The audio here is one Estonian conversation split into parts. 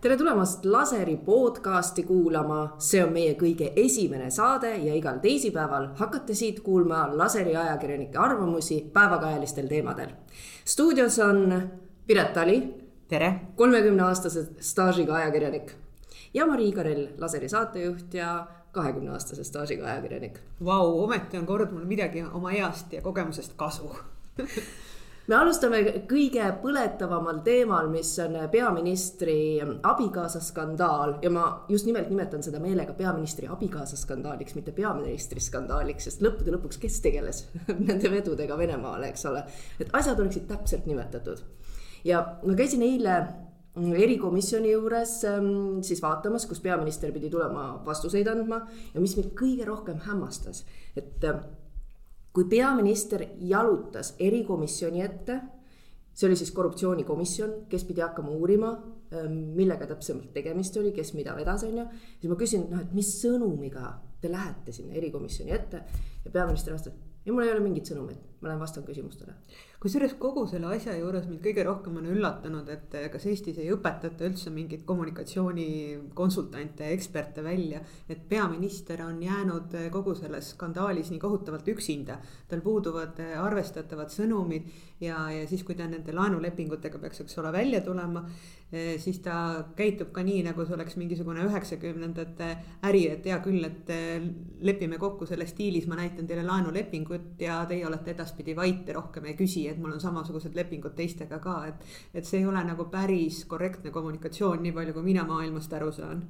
tere tulemast Laseri podcasti kuulama, see on meie kõige esimene saade ja igal teisipäeval hakkate siit kuulma Laseri ajakirjanike arvamusi päevakajalistel teemadel. stuudios on Piret Tali. tere. kolmekümne aastase staažiga ajakirjanik ja Marii Karell, Laseri saatejuht ja kahekümne aastase staažiga ajakirjanik. Vau, ometi on kord mul midagi oma east ja kogemusest kasu me alustame kõige põletavamal teemal, mis on peaministri abikaasa skandaal ja ma just nimelt nimetan seda meelega peaministri abikaasa skandaaliks, mitte peaministri skandaaliks, sest lõppude lõpuks, kes tegeles nende vedudega Venemaale, eks ole. et asjad oleksid täpselt nimetatud. ja ma käisin eile erikomisjoni juures ähm, siis vaatamas, kus peaminister pidi tulema vastuseid andma ja mis mind kõige rohkem hämmastas, et kui peaminister jalutas erikomisjoni ette, see oli siis korruptsioonikomisjon, kes pidi hakkama uurima, ähm, millega täpsemalt tegemist oli, kes mida vedas, on ju. siis ma küsin, noh, et mis sõnumiga te lähete sinna erikomisjoni ette ja peaminister vastas, ei, mul ei ole mingit sõnumit, ma lähen vastan küsimustele kusjuures kogu selle asja juures mind kõige rohkem on üllatanud, et kas Eestis ei õpetata üldse mingeid kommunikatsioonikonsultante ja eksperte välja. et peaminister on jäänud kogu selles skandaalis nii kohutavalt üksinda. tal puuduvad arvestatavad sõnumid ja, ja siis, kui ta nende laenulepingutega peaks, eks ole, välja tulema. siis ta käitub ka nii, nagu see oleks mingisugune üheksakümnendate äri, et hea küll, et lepime kokku selles stiilis, ma näitan teile laenulepingut ja teie olete edaspidi vait ja rohkem ei küsi et mul on samasugused lepingud teistega ka, et. et see ei ole nagu päris korrektne kommunikatsioon, nii palju kui mina maailmast aru saan.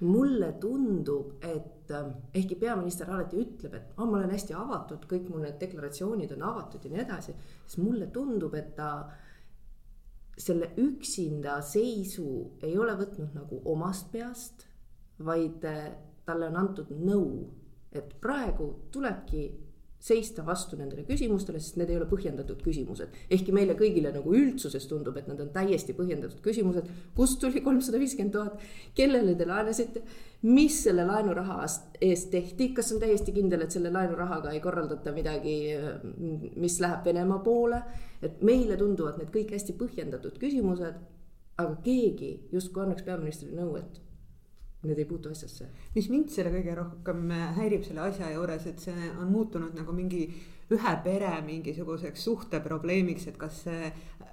mulle tundub, et ähm, ehkki peaminister alati ütleb, et oh, ma olen hästi avatud, kõik mu need deklaratsioonid on avatud ja nii edasi, siis mulle tundub, et ta selle üksinda seisu ei ole võtnud nagu omast peast, vaid äh, talle on antud nõu, et praegu tulebki seista vastu nendele küsimustele, sest need ei ole põhjendatud küsimused. ehkki meile kõigile nagu üldsuses tundub, et nad on täiesti põhjendatud küsimused. kust tuli kolmsada viiskümmend tuhat, kellele te laenasite, mis selle laenuraha eest tehti, kas on täiesti kindel, et selle laenurahaga ei korraldata midagi, mis läheb Venemaa poole. et meile tunduvad need kõik hästi põhjendatud küsimused, aga keegi justkui annaks peaministrile nõu, et need ei puutu asjasse. mis mind selle kõige rohkem häirib selle asja juures, et see on muutunud nagu mingi ühe pere mingisuguseks suhteprobleemiks, et kas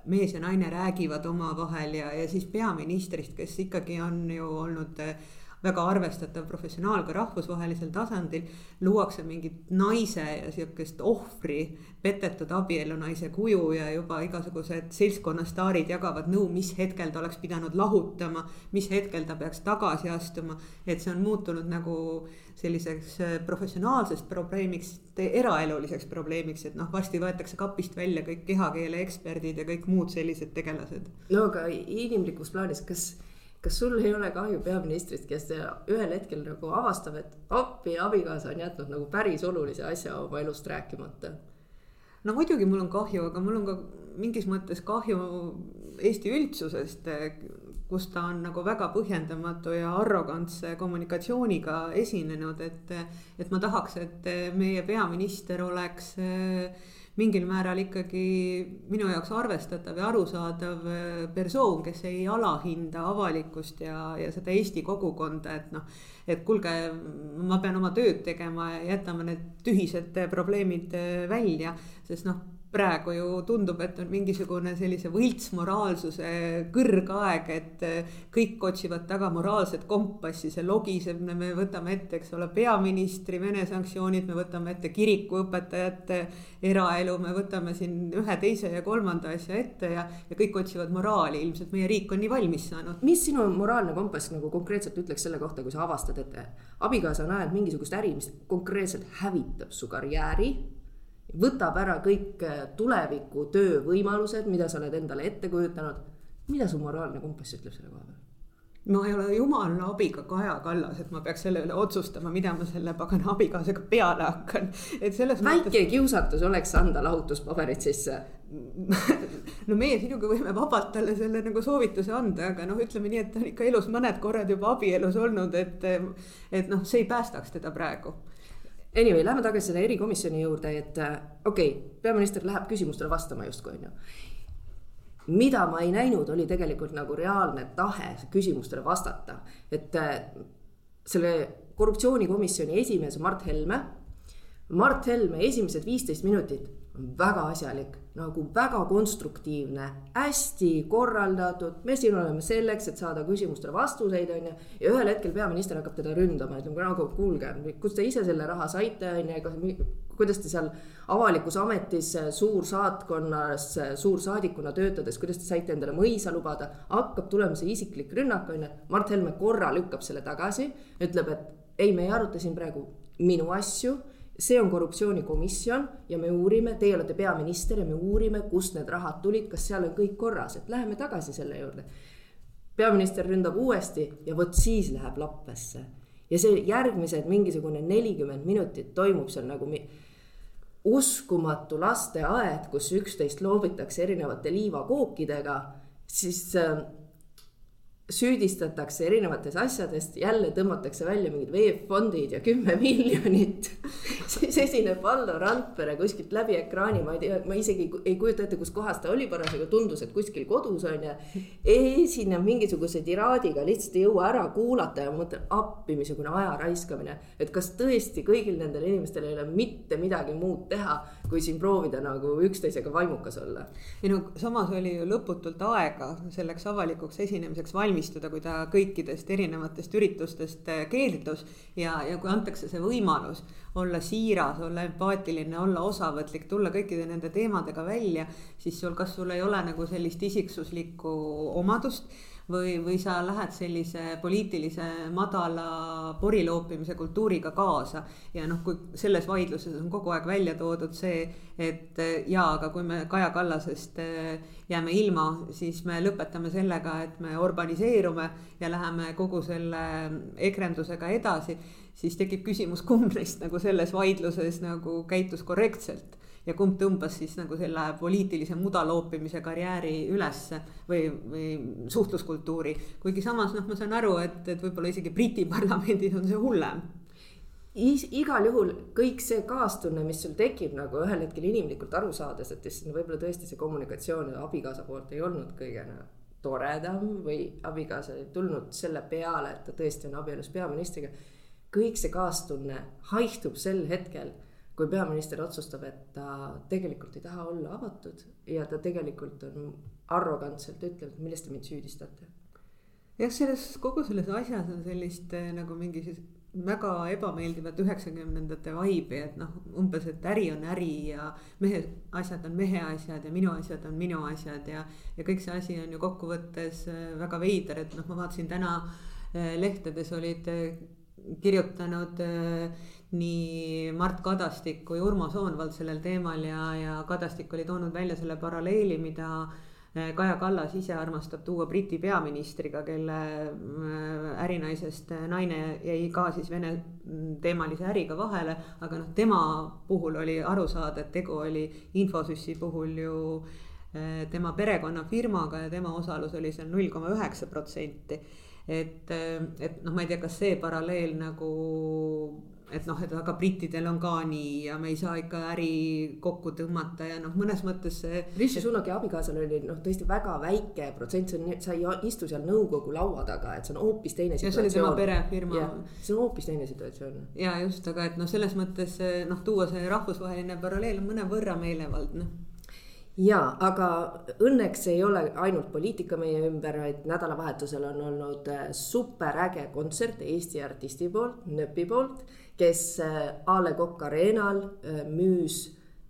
mees ja naine räägivad omavahel ja, ja siis peaministrist, kes ikkagi on ju olnud väga arvestatav professionaal ka rahvusvahelisel tasandil. luuakse mingit naise ja sihukest ohvri, petetud abielunaise kuju ja juba igasugused seltskonnastaarid jagavad nõu, mis hetkel ta oleks pidanud lahutama. mis hetkel ta peaks tagasi astuma, et see on muutunud nagu selliseks äh, professionaalsest probleemiks, eraeluliseks probleemiks, et noh, varsti võetakse kapist välja kõik kehakeele eksperdid ja kõik muud sellised tegelased. no aga inimlikus plaanis, kas kas sul ei ole kahju peaministrist, kes ühel hetkel nagu avastab, et appi, abikaasa on jätnud nagu päris olulise asja oma elust rääkimata? no muidugi mul on kahju, aga mul on ka mingis mõttes kahju Eesti üldsusest, kus ta on nagu väga põhjendamatu ja arrogantse kommunikatsiooniga esinenud, et, et ma tahaks, et meie peaminister oleks äh, mingil määral ikkagi minu jaoks arvestatav ja arusaadav äh, persoon, kes ei alahinda avalikkust ja, ja seda Eesti kogukonda, et noh. et kuulge, ma pean oma tööd tegema ja jätame need tühised probleemid äh, välja, sest noh praegu ju tundub, et on mingisugune sellise võltsmoraalsuse kõrgaeg, et eh, kõik otsivad taga moraalset kompassi, see logiseb, me võtame ette, eks ole, peaministri Vene sanktsioonid, me võtame ette kirikuõpetajate eraelu, me võtame siin ühe, teise ja kolmanda asja ette ja, ja kõik otsivad moraali, ilmselt meie riik on nii valmis saanud. mis sinu moraalne kompass nagu konkreetselt ütleks selle kohta, kui sa avastad, et abikaasa on ajanud mingisugust äri, mis konkreetselt hävitab su karjääri võtab ära kõik äh, tuleviku töövõimalused, mida sa oled endale ette kujutanud. mida su moraalne kompass ütleb selle koha peal? ma ei ole jumala abiga Kaja Kallas, et ma peaks selle üle otsustama, mida ma selle pagana abikaasaga peale hakkan. et selles väike mõttes... kiusatus oleks anda lahutuspaberid sisse no meie sinuga võime vabalt talle selle nagu soovituse anda, aga noh, ütleme nii, et ta on ikka elus mõned korrad juba abielus olnud, et. et noh, see ei päästaks teda praegu Anyway, lähme tagasi selle erikomisjoni juurde, et äh, okei okay,, peaminister läheb küsimustele vastama justkui on ju. mida ma ei näinud, oli tegelikult nagu reaalne tahe küsimustele vastata, et äh, selle korruptsioonikomisjoni esimees Mart Helme. Mart Helme esimesed viisteist minutit on väga asjalik, nagu väga konstruktiivne, hästi korraldatud. me siin oleme selleks, et saada küsimustele vastuseid, on ju. ja ühel hetkel peaminister hakkab teda ründama, ütleb nagu kuulge, kust te ise selle raha saite, on ju, kuidas te seal avalikus ametis suursaatkonnas suursaadikuna töötades, kuidas te saite endale mõisa lubada, hakkab tulema see isiklik rünnak, on ju. Mart Helme korra lükkab selle tagasi, ütleb, et ei, me ei aruta siin praegu minu asju see on korruptsioonikomisjon ja me uurime, teie olete peaminister ja me uurime, kust need rahad tulid, kas seal on kõik korras, et läheme tagasi selle juurde. peaminister ründab uuesti ja vot siis läheb lappesse ja see järgmised mingisugune nelikümmend minutit toimub seal nagu uskumatu lasteaed, kus üksteist loobitakse erinevate liivakookidega, siis äh, süüdistatakse erinevates asjadest, jälle tõmmatakse välja mingid VEB-fondid ja kümme miljonit siis esineb Valdo Randpere kuskilt läbi ekraani, ma ei tea, ma isegi ei kujuta ette, kus kohas ta oli parasjagu, tundus, et kuskil kodus on ju. esineb mingisuguse tiraadiga, lihtsalt ei jõua ära kuulata ja mõtlen appi, missugune aja raiskamine. et kas tõesti kõigil nendel inimestel ei ole mitte midagi muud teha, kui siin proovida nagu üksteisega vaimukas olla. ei no samas oli ju lõputult aega selleks avalikuks esinemiseks valmis valmistuda, kui ta kõikidest erinevatest üritustest äh, keeldus. ja, ja kui antakse see võimalus olla siiras, olla empaatiline, olla osavõtlik, tulla kõikide nende teemadega välja, siis sul, kas sul ei ole nagu sellist isiksuslikku omadust või, või sa lähed sellise poliitilise madala poriloopimise kultuuriga kaasa. ja noh, kui selles vaidluses on kogu aeg välja toodud see, et jaa, aga kui me Kaja Kallasest eh, jääme ilma, siis me lõpetame sellega, et me urbaniseerume ja läheme kogu selle ekrendusega edasi siis tekib küsimus, kumb neist nagu selles vaidluses nagu käitus korrektselt ja kumb tõmbas siis nagu selle poliitilise mudaloopimise karjääri ülesse või, või suhtluskultuuri. kuigi samas noh, ma saan aru, et, et võib-olla isegi Briti parlamendis on see hullem Is, igal juhul kõik see kaastunne, mis sul tekib nagu ühel hetkel inimlikult aru saades, et siis võib-olla tõesti see kommunikatsioon abikaasa poolt ei olnud kõige no, toredam või abikaasa ei tulnud selle peale, et ta tõesti on abielus peaministriga. kõik see kaastunne haihtub sel hetkel kui peaminister otsustab, et ta tegelikult ei taha olla avatud ja ta tegelikult on arrogantselt ütleb, et milles te mind süüdistate. jah, selles kogu selles asjas on sellist eh, nagu mingi siis väga ebameeldivat üheksakümnendate vaibi, et noh, umbes, et äri on äri ja mehe asjad on mehe asjad ja minu asjad on minu asjad ja. ja kõik see asi on ju kokkuvõttes eh, väga veider, et noh, ma vaatasin täna eh, lehtedes olid kirjutanud nii Mart Kadastik kui Urmo Soonvald sellel teemal ja, ja Kadastik oli toonud välja selle paralleeli, mida eh, Kaja Kallas ise armastab tuua Briti peaministriga, kelle eh, ärinaisest naine jäi ka siis Vene teemalise äriga vahele, aga noh, tema puhul oli aru saada, et tegu oli Infosüssi puhul ju eh, tema perekonnafirmaga ja tema osalus oli seal null koma üheksa protsenti. et, et noh, ma ei tea, kas see paralleel nagu et noh, et aga brittidel on ka nii ja me ei saa ikka äri kokku tõmmata ja noh, mõnes mõttes see. Rishi Sunaki abikaasal oli noh, tõesti väga väike protsent, see on, sa ei istu seal nõukogu laua taga, et see on hoopis teine situatsioon. see oli tema perefirma. see on hoopis teine situatsioon. ja just, aga et noh, selles mõttes noh, tuua see rahvusvaheline paralleel mõnevõrra meelevaldne ja, aga õnneks ei ole ainult poliitika meie ümber, vaid nädalavahetusel on olnud äh, superäge kontsert Eesti artisti poolt, Nööpi poolt kes äh, A Le Coq Arena'l äh, müüs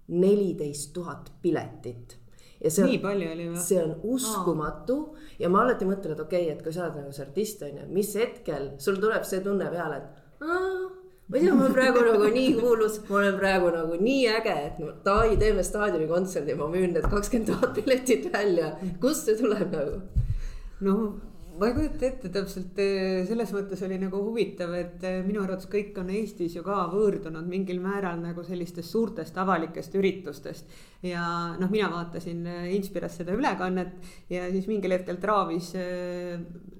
neliteist tuhat piletit ja see on, nii palju oli või? see on uskumatu Aa. ja ma alati mõtlen, et okei okay,, et kui sa oled nagu see artist on ju, mis hetkel sul tuleb see tunne peale, et aa, ma ei tea, ma olen praegu nagu nii kuulus, ma olen praegu nagu nii äge, et davai, teeme staadionikontserdi, ma müün need kakskümmend tuhat piletit välja, kust see tuleb nagu? noh ma ei kujuta ette täpselt, eh, selles mõttes oli nagu huvitav, et eh, minu arvates kõik on Eestis ju ka võõrdunud mingil määral nagu sellistest suurtest avalikest üritustest. ja noh, mina vaatasin eh, Inspiras seda ülekannet ja siis mingil hetkel traavis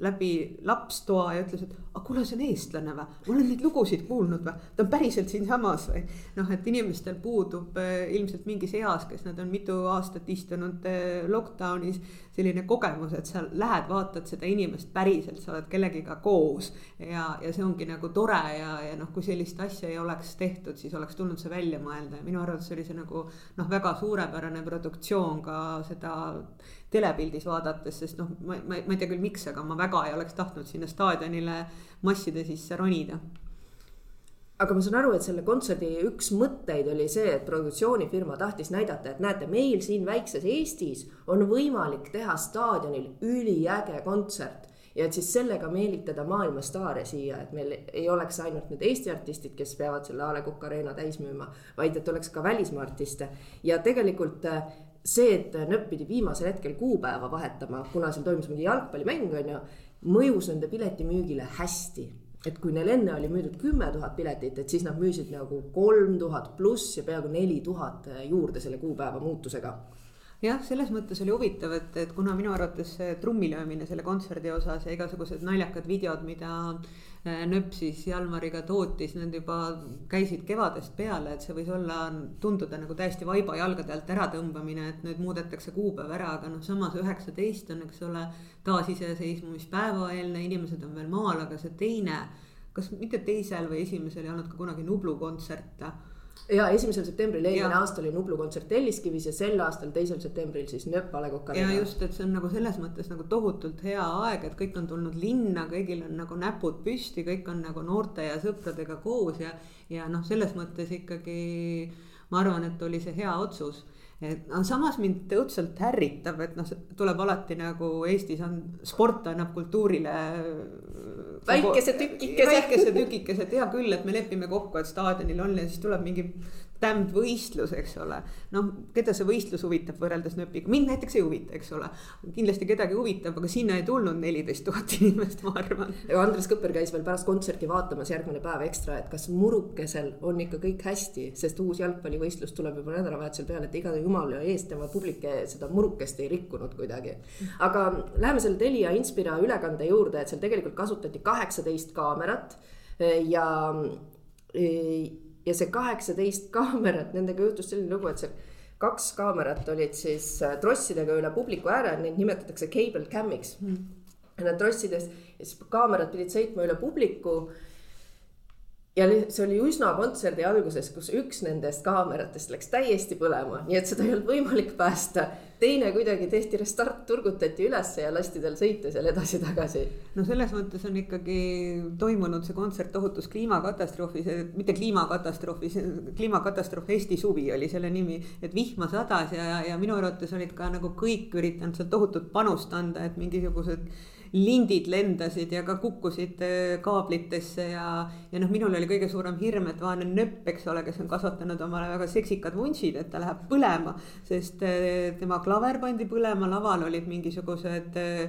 läbi laps toa ja ütles, et aga kuule, see on eestlane või, ma olen neid lugusid kuulnud või, ta on päriselt siinsamas või. noh, et inimestel puudub ilmselt mingis eas, kes nad on mitu aastat istunud lockdown'is, selline kogemus, et sa lähed, vaatad seda inimest päriselt, sa oled kellegiga koos. ja, ja see ongi nagu tore ja, ja noh, kui sellist asja ei oleks tehtud, siis oleks tulnud see välja mõelda ja minu arvates oli see nagu noh, väga suurepärane produktsioon ka seda telepildis vaadates, sest noh, ma, ma, ma ei tea küll, miks, aga ma väga ei oleks tahtnud sinna staadionile masside sisse ronida aga ma saan aru, et selle kontserdi üks mõtteid oli see, et produktsioonifirma tahtis näidata, et näete, meil siin väikses Eestis on võimalik teha staadionil üliäge kontsert. Ja et siis sellega meelitada maailmastaare siia, et meil ei oleks ainult need Eesti artistid, kes peavad selle A Le Coq Arena täis müüma, vaid et oleks ka välismaa artiste. Ja tegelikult äh, see, et NÖöP pidi viimasel hetkel kuupäeva vahetama, kuna seal toimus mingi jalgpallimäng on ju, mõjus nende piletimüügile hästi et kui neil enne oli müüdud kümme tuhat piletit, et siis nad müüsid nagu kolm tuhat pluss ja peaaegu neli tuhat juurde selle kuupäeva muutusega. Jah, selles mõttes oli huvitav, et, et kuna minu arvates see trummilöömine selle kontserdi osas ja igasugused naljakad videod, mida äh, Nööp siis Jalmariga tootis, need juba käisid kevadest peale, et see võis olla, tunduda nagu täiesti vaiba jalgade alt äratõmbamine, et nüüd muudetakse kuupäev ära, aga noh, samas üheksateist on, eks ole, taasiseseisvumispäeva eelne, inimesed on veel maal, aga see teine, kas mitte teisel või esimesel ei olnud ka kunagi Nublu kontsert ja esimesel septembril eelmine aasta oli Nublu kontsert Telliskivis ja sel aastal, teisel septembril siis Nööp A Le Coq Arena. ja just, et see on nagu selles mõttes nagu tohutult hea aeg, et kõik on tulnud linna, kõigil on nagu näpud püsti, kõik on nagu noorte ja sõpradega koos ja, ja noh, selles mõttes ikkagi ma arvan, et oli see hea otsus et no samas mind õudselt ärritab, et noh, tuleb alati nagu Eestis on, sport annab kultuurile. väikese tükikese. väikese tükikese, et hea küll, et me lepime kokku, et staadionil on ja siis tuleb mingi damned võistlus, eks ole. noh, keda see võistlus huvitab võrreldes nööpiga, mind näiteks ei huvita, eks ole. kindlasti kedagi huvitab, aga sinna ei tulnud neliteist tuhat inimest, ma arvan. Andres Kõpper käis veel pärast kontserti vaatamas järgmine päev ekstra, et kas murukesel on ikka kõik hästi, sest uus jalgpallivõistlus tuleb juba nädalavahetusel peale, et iga jumala eest tema publik seda murukest ei rikkunud kuidagi. aga läheme selle Telia Inspira ülekande juurde, et seal tegelikult kasutati kaheksateist kaamerat ja ja see kaheksateist kaamerat, nendega juhtus selline lugu, et seal kaks kaamerat olid siis äh, trossidega üle publiku ääre, neid nimetatakse cable cam'iks. Mm.. Nad trossides, siis kaamerad pidid sõitma üle publiku. Ja see oli üsna kontserdi alguses, kus üks nendest kaameratest läks täiesti põlema, nii et seda ei olnud võimalik päästa. Teine kuidagi tehti restart, turgutati ülesse ja lasti tal sõita seal edasi-tagasi. no selles mõttes on ikkagi toimunud see kontsert tohutus kliimakatastroofis, mitte kliimakatastroofis, kliimakatastroof Eesti suvi oli selle nimi. et vihma sadas ja, ja minu arvates olid ka nagu kõik üritanud seal tohutut panust anda, et mingisugused lindid lendasid ja ka kukkusid äh, kaablitesse ja, ja noh, minul oli kõige suurem hirm, et vaene nööp, eks ole, kes on kasvatanud omale väga seksikad vuntsid, et ta läheb põlema, sest äh, tema klaver pandi põlema, laval olid mingisugused äh,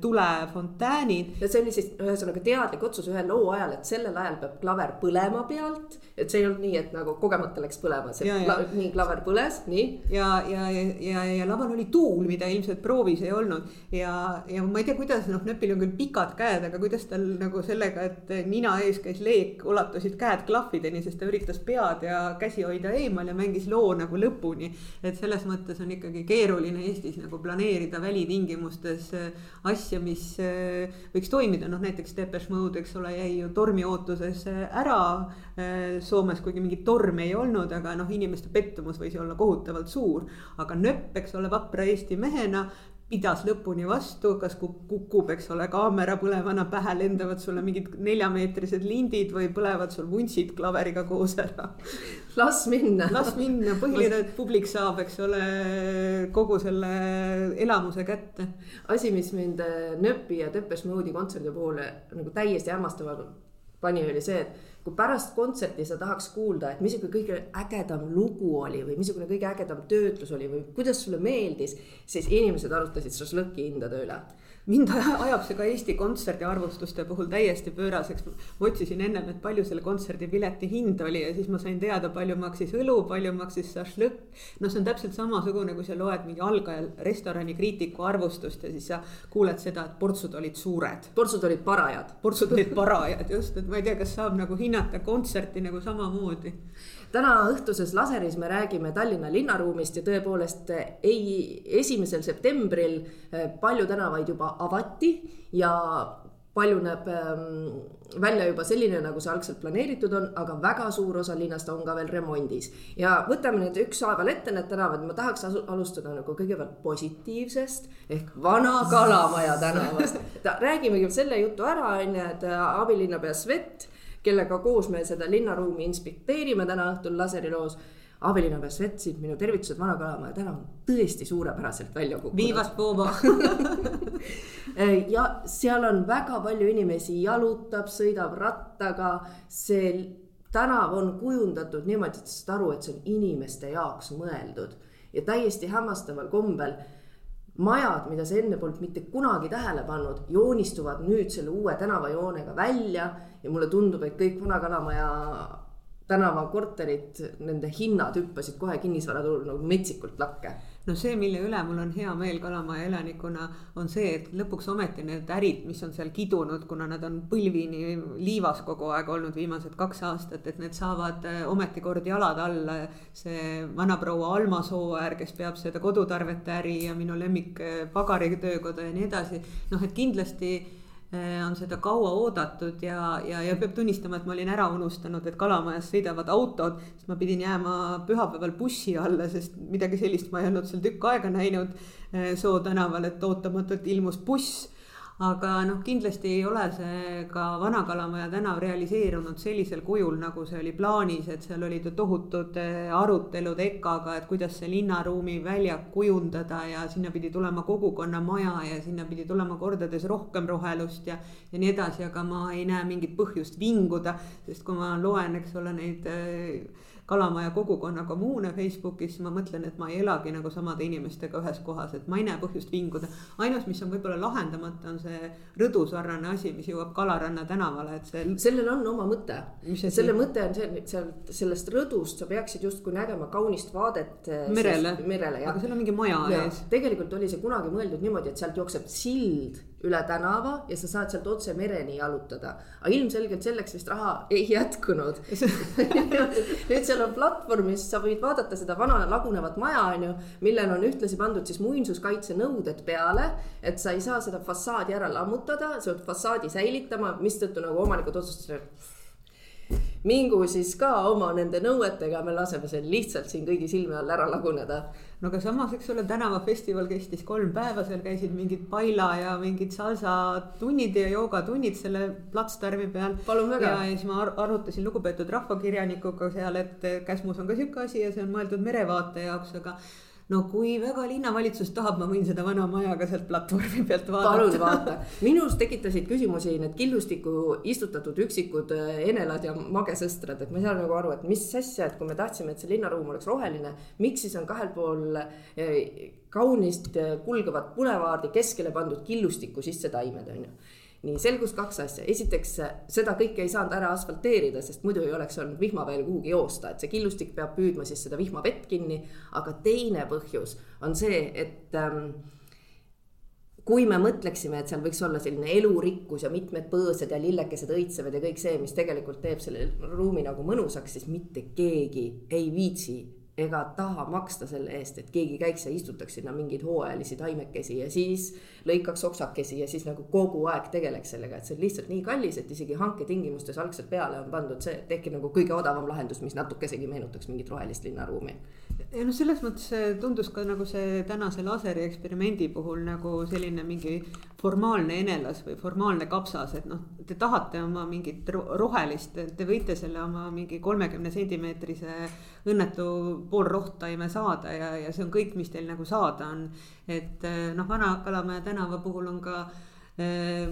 tulefontäänid. ja see oli siis ühesõnaga teadlik otsus ühe loo ajal, et sellel ajal peab klaver põlema pealt et see ei olnud nii, et nagu kogemata läks põlema, see ja, ja. nii klaver põles, nii. ja, ja, ja, ja, ja laval oli tuul, mida ilmselt proovis ei olnud ja, ja ma ei tea, kuidas noh, Nööpil on küll pikad käed, aga kuidas tal nagu sellega, et nina ees käis leek, ulatusid käed klahvideni, sest ta üritas pead ja käsi hoida eemal ja mängis loo nagu lõpuni. et selles mõttes on ikkagi keeruline Eestis nagu planeerida välitingimustes asja, mis äh, võiks toimida, noh näiteks Depeche Mode, eks ole, jäi ju tormi ootuses äh, ära Soomes, kuigi mingit tormi ei olnud, aga noh, inimeste pettumus võis olla kohutavalt suur. aga nööp, eks ole, vapra Eesti mehena pidas lõpuni vastu, kas kukub, eks ole, kaamera põlevana pähe, lendavad sulle mingid neljameetrised lindid või põlevad sul vuntsid klaveriga koos ära. las minna. las minna, põhiline, et publik saab, eks ole, kogu selle elamuse kätte. asi, mis mind Nööpi ja Depeche Mode'i kontserdi puhul nagu täiesti hämmastama pani, oli see, et kui pärast kontserti sa tahaks kuulda, et missugune kõige ägedam lugu oli või missugune kõige ägedam töötlus oli või kuidas sulle meeldis, siis inimesed arutasid šašlõki hindade üle mind ajab see ka Eesti Kontserdi arvustuste puhul täiesti pööraseks. ma otsisin ennem, et palju selle kontserdi pileti hind oli ja siis ma sain teada, palju maksis õlu, palju maksis šašlõkk. noh, see on täpselt samasugune, kui sa loed mingi algaja restorani kriitiku arvustust ja siis sa kuuled seda, et portsud olid suured. portsud olid parajad. portsud olid parajad just, et ma ei tea, kas saab nagu hinnata kontserti nagu samamoodi täna õhtuses laseris me räägime Tallinna linnaruumist ja tõepoolest ei, esimesel septembril eh, palju tänavaid juba avati ja palju näeb ähm, välja juba selline, nagu see algselt planeeritud on, aga väga suur osa linnast on ka veel remondis. ja võtame nüüd ükshaaval ette need tänavad, ma tahaks alustada nagu kõigepealt positiivsest ehk Vana Kalamaja tänavast. räägimegi selle jutu ära, on ju, et abilinnapea Svet kellega koos me seda linnaruumi inspekteerime täna õhtul laseriloos. Abilinnapea Svetsid, minu tervitused Vana-Kalamaja tänav on tõesti suurepäraselt välja kukkunud. viivast Booba ja seal on väga palju inimesi, jalutab, sõidab rattaga, see tänav on kujundatud niimoodi, et sa saad aru, et see on inimeste jaoks mõeldud. Ja täiesti hämmastaval kombel majad, mida sa enne polnud mitte kunagi tähele pannud, joonistuvad nüüd selle uue tänavajoonega välja ja mulle tundub, et kõik Vana-Kalamaja tänavakorterid, nende hinnad hüppasid kohe kinnisvaraturul nagu metsikult lakke no see, mille üle mul on hea meel Kalamaja elanikuna, on see, et lõpuks ometi need ärid, mis on seal kidunud, kuna nad on põlvini liivas kogu aeg olnud viimased kaks aastat, et need saavad eh, ometi kord jalad alla. see vanaproua Alma Sooäär, kes peab seda kodutarvete äri ja minu lemmik eh, pagaritöökoda ja nii edasi, noh, et kindlasti on seda kaua oodatud ja, ja, ja peab tunnistama, et ma olin ära unustanud, et Kalamajas sõidavad autod, sest ma pidin jääma pühapäeval bussi alla, sest midagi sellist ma ei olnud seal tükk aega näinud äh, Soo tänaval, et ootamatult ilmus buss aga noh, kindlasti ei ole see ka Vana-Kalamaja tänav realiseerunud sellisel kujul, nagu see oli plaanis, et seal olid ju tohutud eh, arutelud EKA-ga, et kuidas see linnaruumi väljak kujundada ja sinna pidi tulema kogukonnamaja ja sinna pidi tulema kordades rohkem rohelust ja, ja nii edasi, aga ma ei näe mingit põhjust vinguda, sest kui ma loen, eks ole, neid äh, Kalamaja kogukonna kommuune Facebookis, siis ma mõtlen, et ma ei elagi nagu samade inimestega ühes kohas, et ma ei näe põhjust vinguda. ainus, mis on võib-olla lahendamata, on see rõdusarnane asi, mis jõuab Kalaranna tänavale, et see. sellel on oma mõte. selle mõte on see, sealt sellest rõdust sa peaksid justkui nägema kaunist vaadet. Eh, merele, merele, aga seal on mingi maja ja, ees. tegelikult oli see kunagi mõeldud niimoodi, et sealt jookseb sild üle tänava ja sa saad sealt otse mereni jalutada. aga ilmselgelt selleks vist raha ei jätkunud nüüd seal on platvorm, mis sa võid vaadata seda vana lagunevat maja, on ju, millel on ühtlasi pandud siis muinsuskaitsenõuded peale. et sa ei saa seda fassaadi ära lammutada, sa pead fassaadi säilitama, mistõttu nagu omanikud otsustasid mingu siis ka oma nende nõuetega, me laseme seal lihtsalt siin kõigi silme all ära laguneda. no aga samas, eks ole, tänavafestival kestis kolm päeva, seal käisid mingid baila ja mingid salsa tunnid ja joogatunnid selle platsdarmi peal. ja, ja siis ma arutasin lugupeetud rahvakirjanikuga seal, et Käsmus on ka sihuke asi ja see on mõeldud merevaate jaoks, aga no kui väga linnavalitsus tahab, ma võin seda vana maja ka sealt platvormi pealt vaadata. palun vaata, minus tekitasid küsimusi need killustikku istutatud üksikud äh, enelad ja magesõstrad, et ma ei saa nagu aru, et mis asja, et kui me tahtsime, et see linnaruum oleks roheline, miks siis on kahel pool äh, kaunist äh, kulgevat bulevaardi keskele pandud killustikku sisse taimed, on ju nii selgus kaks asja, esiteks seda kõike ei saanud ära asfalteerida, sest muidu ei oleks olnud vihmaväel kuhugi joosta, et see killustik peab püüdma siis seda vihmavett kinni. aga teine põhjus on see, et ähm, kui me mõtleksime, et seal võiks olla selline elurikkus ja mitmed põõsad ja lillekesed õitsevad ja kõik see, mis tegelikult teeb selle ruumi nagu mõnusaks, siis mitte keegi ei viitsi ega taha maksta selle eest, et keegi käiks ja istutaks sinna mingeid hooajalisi taimekesi ja siis lõikaks oksakesi ja siis nagu kogu aeg tegeleks sellega, et see on lihtsalt nii kallis, et isegi hanketingimustes algselt peale on pandud see, tehke nagu kõige odavam lahendus, mis natukesegi meenutaks mingit rohelist linnaruumi. Ja noh, selles mõttes tundus ka nagu see tänase laseri eksperimendi puhul nagu selline mingi formaalne enelas või formaalne kapsas, et noh, te tahate oma mingit rohelist, te võite selle oma mingi kolmekümne sentimeetrise õnnetu poolrohttaime saada ja, ja see on kõik, mis teil nagu saada on. et noh, Vana-Kalamaja tänava puhul on ka Äh,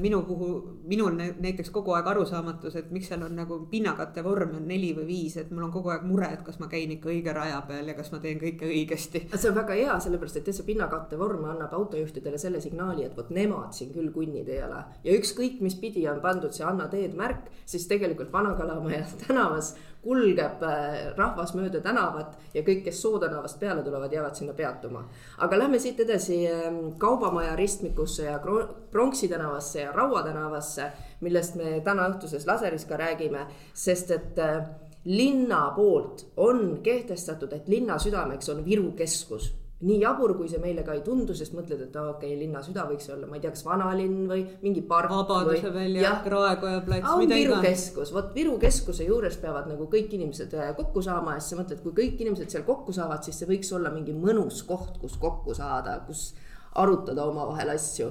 minu puhul, minul näiteks kogu aeg arusaamatus, et miks seal on nagu pinnakate vorm on neli või viis, et mul on kogu aeg mure, et kas ma käin ikka õige raja peal ja kas ma teen kõike õigesti. see on väga hea, sellepärast et see pinnakatte vorm annab autojuhtidele selle signaali, et vot nemad siin küll kõnniteele ja ükskõik, mis pidi on pandud see Anna teed märk, siis tegelikult Vana-Kalamaja tänavas kulgeb äh, rahvas mööda tänavat ja kõik, kes Soo tänavast peale tulevad, jäävad sinna peatuma. aga lähme siit edasi ähm, Kaubamaja ristmikusse ja Pronksi tänavasse ja Raua tänavasse, millest me täna õhtuses laseris ka räägime, sest et äh, linna poolt on kehtestatud, et linna südameks on Viru keskus nii jabur, kui see meile ka ei tundu, sest mõtled, et okei okay,, linna süda võiks olla, ma ei tea, kas vanalinn või mingi park. Vabaduse väljak, Raekoja plats, mida iganes. Viru keskus, vot Viru keskuse juures peavad nagu kõik inimesed äh, kokku saama ja siis sa mõtled, kui kõik inimesed seal kokku saavad, siis see võiks olla mingi mõnus koht, kus kokku saada, kus arutada omavahel asju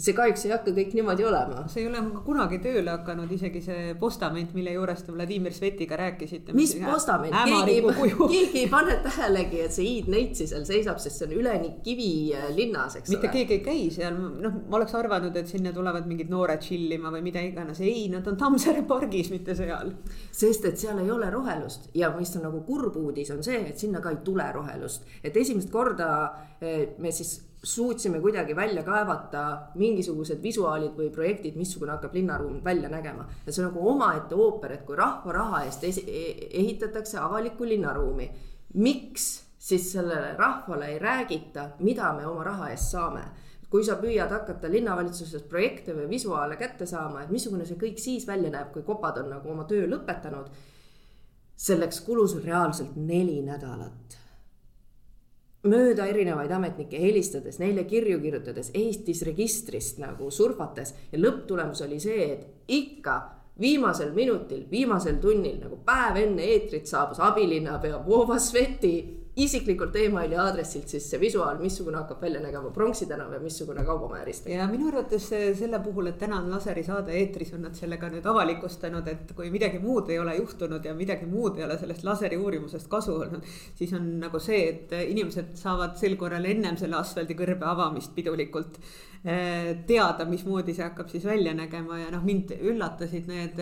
see kahjuks ei hakka kõik niimoodi olema. see ei ole kunagi tööle hakanud, isegi see postament, mille juures te Vladimir Svetiga rääkisite. mis postament, keegi, keegi ei pane tähelegi, et see hiidneitsi seal seisab, sest see on üleni kivilinnas, eks mitte ole. keegi ei käi seal, noh, ma oleks arvanud, et sinna tulevad mingid noored chill ima või mida iganes, ei, nad on Tammsaare pargis, mitte seal. sest et seal ei ole rohelust ja mis on nagu kurb uudis, on see, et sinna ka ei tule rohelust, et esimest korda eh, me siis suutsime kuidagi välja kaevata mingisugused visuaalid või projektid, missugune hakkab linnaruum välja nägema. ja see on nagu omaette ooper, et kui rahva raha eest e-, ehitatakse avalikku linnaruumi, miks siis sellele rahvale ei räägita, mida me oma raha eest saame kui sa püüad hakata linnavalitsusest projekte või visuaale kätte saama, et missugune see kõik siis välja näeb, kui kopad on nagu oma töö lõpetanud. selleks kulus reaalselt neli nädalat mööda erinevaid ametnikke helistades, neile kirju kirjutades, Eestis registrist nagu surfates. Ja lõpptulemus oli see, et ikka viimasel minutil, viimasel tunnil nagu päev enne eetrit saabus abilinnapea Vova Sveti isiklikult emaili aadressilt siis see visuaal, missugune hakkab välja nägema Pronksi tänav ja missugune Kaubamaja ristik. ja minu arvates selle puhul, et täna on laseri saade eetris, on nad sellega nüüd avalikustanud, et kui midagi muud ei ole juhtunud ja midagi muud ei ole sellest laseri uurimusest kasu olnud, siis on nagu see, et inimesed saavad sel korral ennem selle asfaldikõrbe avamist pidulikult eh, teada, mismoodi see hakkab siis välja nägema ja noh, mind üllatasid need,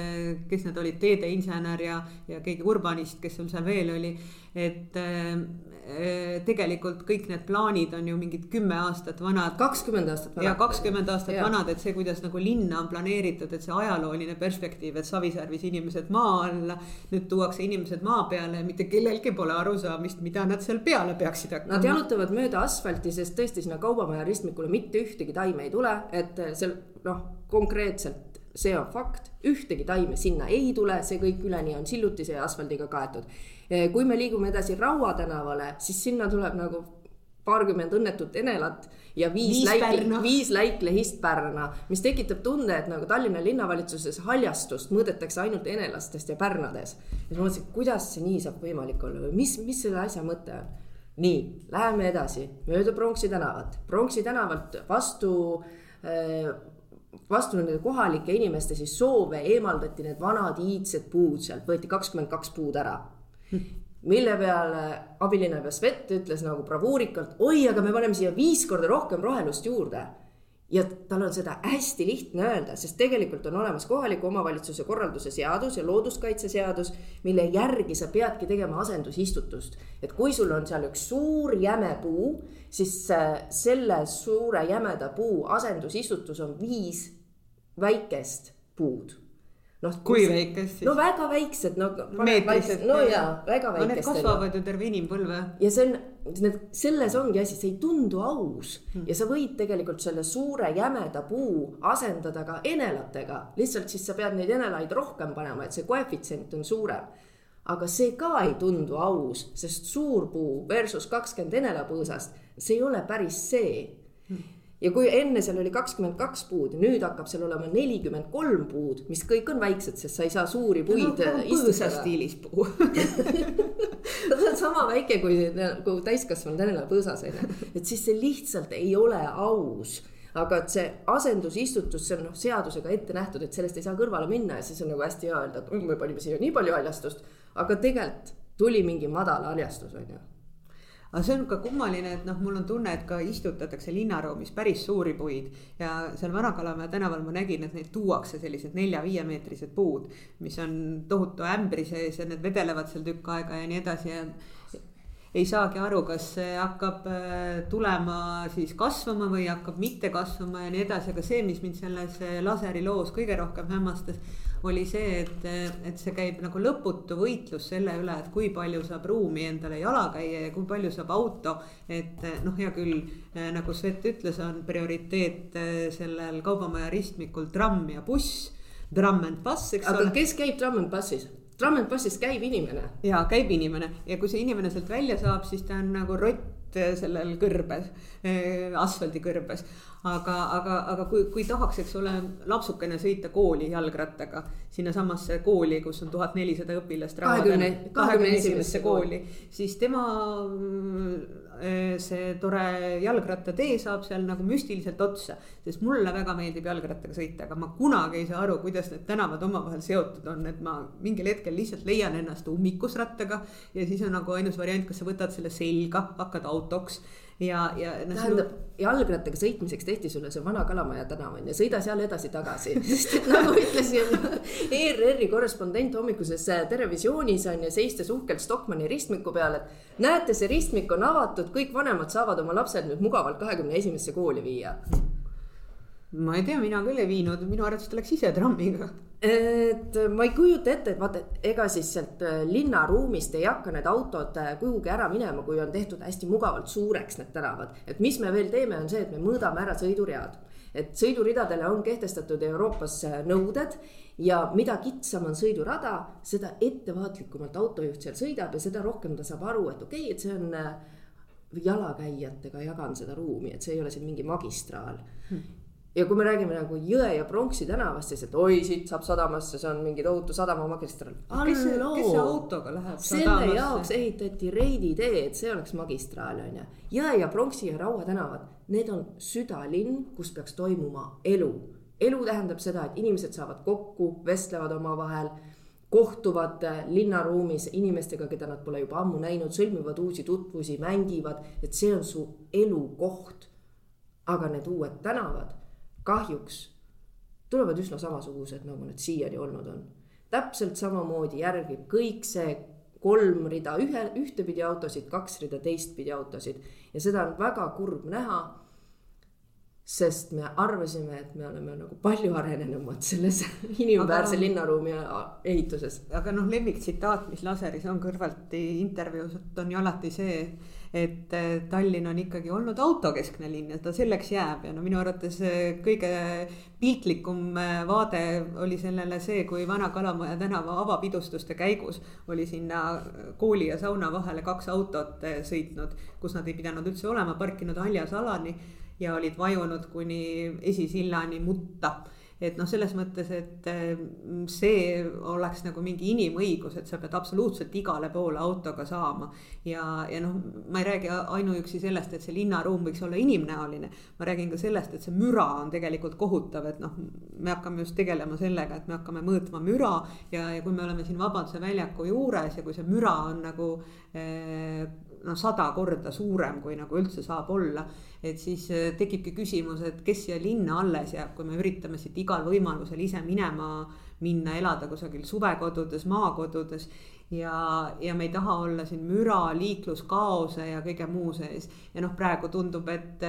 kes need olid, teedeinsener ja, ja keegi urbanist, kes sul seal veel oli et äh, tegelikult kõik need plaanid on ju mingid kümme aastat vanad. kakskümmend aastat vanad. ja kakskümmend aastat ja. vanad, et see, kuidas nagu linna on planeeritud, et see ajalooline perspektiiv, et Savisaarvis inimesed maa alla. nüüd tuuakse inimesed maa peale ja mitte kellelgi pole arusaamist, mida nad seal peale peaksid hakkama. Nad jalutavad mööda asfalti, sest tõesti sinna Kaubamaja ristmikule mitte ühtegi taime ei tule, et seal noh, konkreetselt see on fakt, ühtegi taime sinna ei tule, see kõik üleni on sillutise ja asfaldiga kaetud Eh, kui me liigume edasi Raua tänavale, siis sinna tuleb nagu paarkümmend õnnetut enelat ja viis, viis läik, viis läiklehist Pärna, mis tekitab tunde, et nagu Tallinna linnavalitsuses haljastust mõõdetakse ainult enelastest ja Pärnades. ja siis ma mõtlesin, kuidas see nii saab võimalik olla või mis, mis selle asja mõte on. Nii, läheme edasi. Mööda Pronksi tänavat, Pronksi tänavalt vastu äh, vastu nende kohalike inimeste siis soove eemaldati need vanad iidsed puud sealt, võeti kakskümmend kaks puud ära. Mille peale abilinnapea Svet ütles nagu bravuurikalt, oi, aga me paneme siia viis korda rohkem rohelust juurde. Ja tal on seda hästi lihtne öelda, sest tegelikult on olemas kohaliku omavalitsuse korralduse seadus ja looduskaitseseadus, mille järgi sa peadki tegema asendusistutust. et kui sul on seal üks suur jäme puu, siis äh, selle suure jämeda puu asendusistutus on viis väikest puud noh. kui väikest siis? no väga väiksed, no. meetrised. no jaa, väga väikesed. Need kasvavad ju terve inimpõlve. ja see on, need, selles ongi asi, see ei tundu aus hmm. ja sa võid tegelikult selle suure jämeda puu asendada ka enelatega, lihtsalt siis sa pead neid enelaid rohkem panema, et see koefitsient on suurem aga see ka ei tundu aus, sest suur puu versus kakskümmend enelapõõsast, see ei ole päris see hmm ja kui enne seal oli kakskümmend kaks puud, nüüd hakkab seal olema nelikümmend kolm puud, mis kõik on väiksed, sest sa ei saa suuri puid no, istutada. stiilis puu. Ta on sama väike kui, kui täiskasvanud venelapõõsas on ju, et siis see lihtsalt ei ole aus. Aga et see asendusistutus, see on noh, seadusega ette nähtud, et sellest ei saa kõrvale minna ja siis on nagu hästi hea öelda, et me panime siia nii palju haljastust, aga tegelikult tuli mingi madal haljastus, on ju aga see on ka kummaline, et noh, mul on tunne, et ka istutatakse linnaruumis päris suuri puid. Ja seal Vana-Kalamaja tänaval ma nägin, et neid tuuakse sellised nelja-viiemeetrised puud, mis on tohutu ämbri sees ja need vedelevad seal tükk aega ja nii edasi. Ja ei saagi aru, kas see hakkab äh, tulema siis kasvama või hakkab mitte kasvama ja nii edasi, aga see, mis mind selles äh, laseri loos kõige rohkem hämmastas, oli see, et, et see käib nagu lõputu võitlus selle üle, et kui palju saab ruumi endale jala käia ja kui palju saab auto. et noh, hea küll, nagu Svet ütles, on prioriteet sellel kaubamaja ristmikul tramm ja buss. Tramm and bus, eks aga ole. kes käib tramm and bus'is? Trummond-Bussis käib inimene. ja käib inimene ja kui see inimene sealt välja saab, siis ta on nagu rott sellel kõrbes, eh, asfaldikõrbes aga, aga, aga kui, kui tahaks, eks ole, lapsukene sõita kooli jalgrattaga sinnasamasse kooli, kus on tuhat nelisada õpilast. kahekümne, kahekümne esimesse kooli, siis tema äh, see tore jalgrattatee saab seal nagu müstiliselt otsa. sest mulle väga meeldib jalgrattaga sõita, aga ma kunagi ei saa aru, kuidas need tänavad omavahel seotud on, et ma mingil hetkel lihtsalt leian ennast ummikus rattaga. ja siis on nagu ainus variant, kas sa võtad selle selga, hakkad autoks ja, ja no,. tähendab sinu... jalgrattaga sõitmiseks tehti sulle see Vana Kalamaja tänav on ju, sõida seal edasi-tagasi sest et nagu ütles ERR-i korrespondent hommikuses Terevisioonis on ju seistes uhkelt Stockmanni ristmiku peal, et näete, see ristmik on avatud, kõik vanemad saavad oma lapsed nüüd mugavalt kahekümne esimesse kooli viia. Ma ei tea, mina küll ei viinud, minu arvates ta läks ise trammiga et ma ei kujuta ette, et vaata, ega siis sealt äh, linnaruumist ei hakka need autod äh, kuhugi ära minema, kui on tehtud hästi mugavalt suureks need tänavad. et mis me veel teeme, on see, et me mõõdame ära sõiduread. et sõiduridadele on kehtestatud Euroopas äh, nõuded ja mida kitsam on sõidurada, seda ettevaatlikumalt autojuht seal sõidab ja seda rohkem ta saab aru, et okei okay,, et see on jalakäijatega jagan seda ruumi, et see ei ole siin mingi magistraal hmm ja kui me räägime nagu Jõe ja Pronksi tänavast, siis et oi, siit saab sadamasse, see on mingi tohutu sadamamagistraal. kes see, kes see autoga läheb selle sadamasse? jaoks ehitati Reidi tee, et see oleks magistraal, on ju. Jõe ja Pronksi ja Raua tänavad, need on südalinn, kus peaks toimuma elu. elu tähendab seda, et inimesed saavad kokku, vestlevad omavahel kohtuvad linnaruumis inimestega, keda nad pole juba ammu näinud, sõlmivad uusi tutvusi, mängivad, et see on su elukoht. aga need uued tänavad kahjuks tulevad üsna samasugused, nagu need siiani olnud on. täpselt samamoodi järgib kõik see kolm rida ühe, ühtepidi autosid, kaks rida teistpidi autosid ja seda on väga kurb näha. Sest me arvasime, et me oleme nagu palju arenenumad selles inimväärse aga, linnaruumi ehituses. aga noh, lemmiktsitaat, mis laseris on kõrvalt intervjuus, on ju alati see et äh, Tallinn on ikkagi olnud autokeskne linn ja ta selleks jääb ja no minu arvates äh, kõige piltlikum äh, vaade oli sellele see, kui Vana-Kalamaja tänava avapidustuste käigus oli sinna kooli ja sauna vahele kaks autot sõitnud, kus nad ei pidanud üldse olema, parkinud haljasalani ja olid vajunud kuni esisillani mutta et noh, selles mõttes, et mm, see oleks nagu mingi inimõigus, et sa pead absoluutselt igale poole autoga saama. ja, ja noh, ma ei räägi ainuüksi sellest, et see linnaruum võiks olla inimnäoline. ma räägin ka sellest, et see müra on tegelikult kohutav, et noh, me hakkame just tegelema sellega, et me hakkame mõõtma müra ja, ja kui me oleme siin Vabaduse väljaku juures ja kui see müra on nagu eh, noh, sada korda suurem, kui nagu üldse saab olla. et siis äh, tekibki küsimus, et kes siia linna alles jääb, kui me üritame siit igal võimalusel ise minema, minna elada kusagil suvekodudes, maakodudes. ja, ja me ei taha olla siin müra, liikluskaose ja kõige muu sees ja noh, praegu tundub, et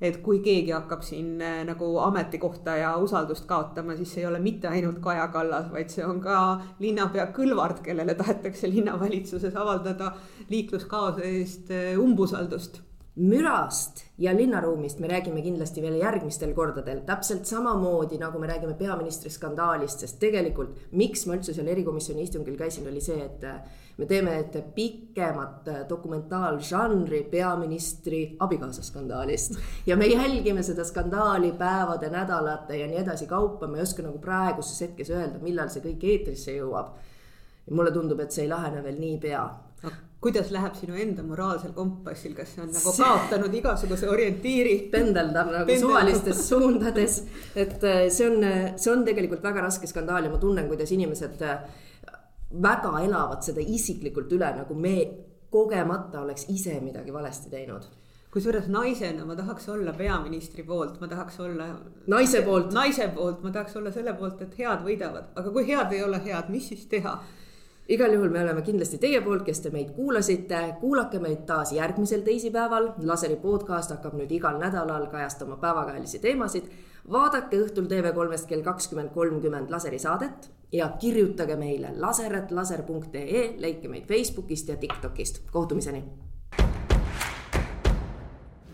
et kui keegi hakkab siin äh, nagu ametikohta ja usaldust kaotama, siis ei ole mitte ainult Kaja Kallas, vaid see on ka linnapea Kõlvart, kellele tahetakse linnavalitsuses avaldada liikluskaose eest äh, umbusaldust mürast ja linnaruumist me räägime kindlasti veel järgmistel kordadel, täpselt samamoodi nagu me räägime peaministri skandaalist, sest tegelikult miks ma üldse seal erikomisjoni istungil käisin, oli see, et me teeme pikemat dokumentaalžanri peaministri abikaasa skandaalist. ja me jälgime seda skandaali päevade, nädalate ja nii edasi kaupa, ma ei oska nagu praeguses hetkes öelda, millal see kõik eetrisse jõuab. mulle tundub, et see ei lahene veel niipea kuidas läheb sinu enda moraalsel kompassil, kas see on nagu kaotanud igasuguse orientiiri? pendeldab nagu Pendeldab. suvalistes suundades, et äh, see on, see on tegelikult väga raske skandaal ja ma tunnen, kuidas inimesed äh, väga elavad seda isiklikult üle, nagu me kogemata oleks ise midagi valesti teinud kusjuures naisena ma tahaks olla peaministri poolt, ma tahaks olla. naise poolt. naise poolt, ma tahaks olla selle poolt, et head võidavad, aga kui head ei ole head, mis siis teha? Igal juhul me oleme kindlasti teie poolt, kes te meid kuulasite, kuulake meid taas järgmisel teisipäeval. laseri podcast hakkab nüüd igal nädalal kajastama päevakajalisi teemasid. vaadake õhtul TV3-st kell kakskümmend kolmkümmend laseri saadet ja kirjutage meile laser.laser.ee, leidke meid Facebookist ja Tiktokist. kohtumiseni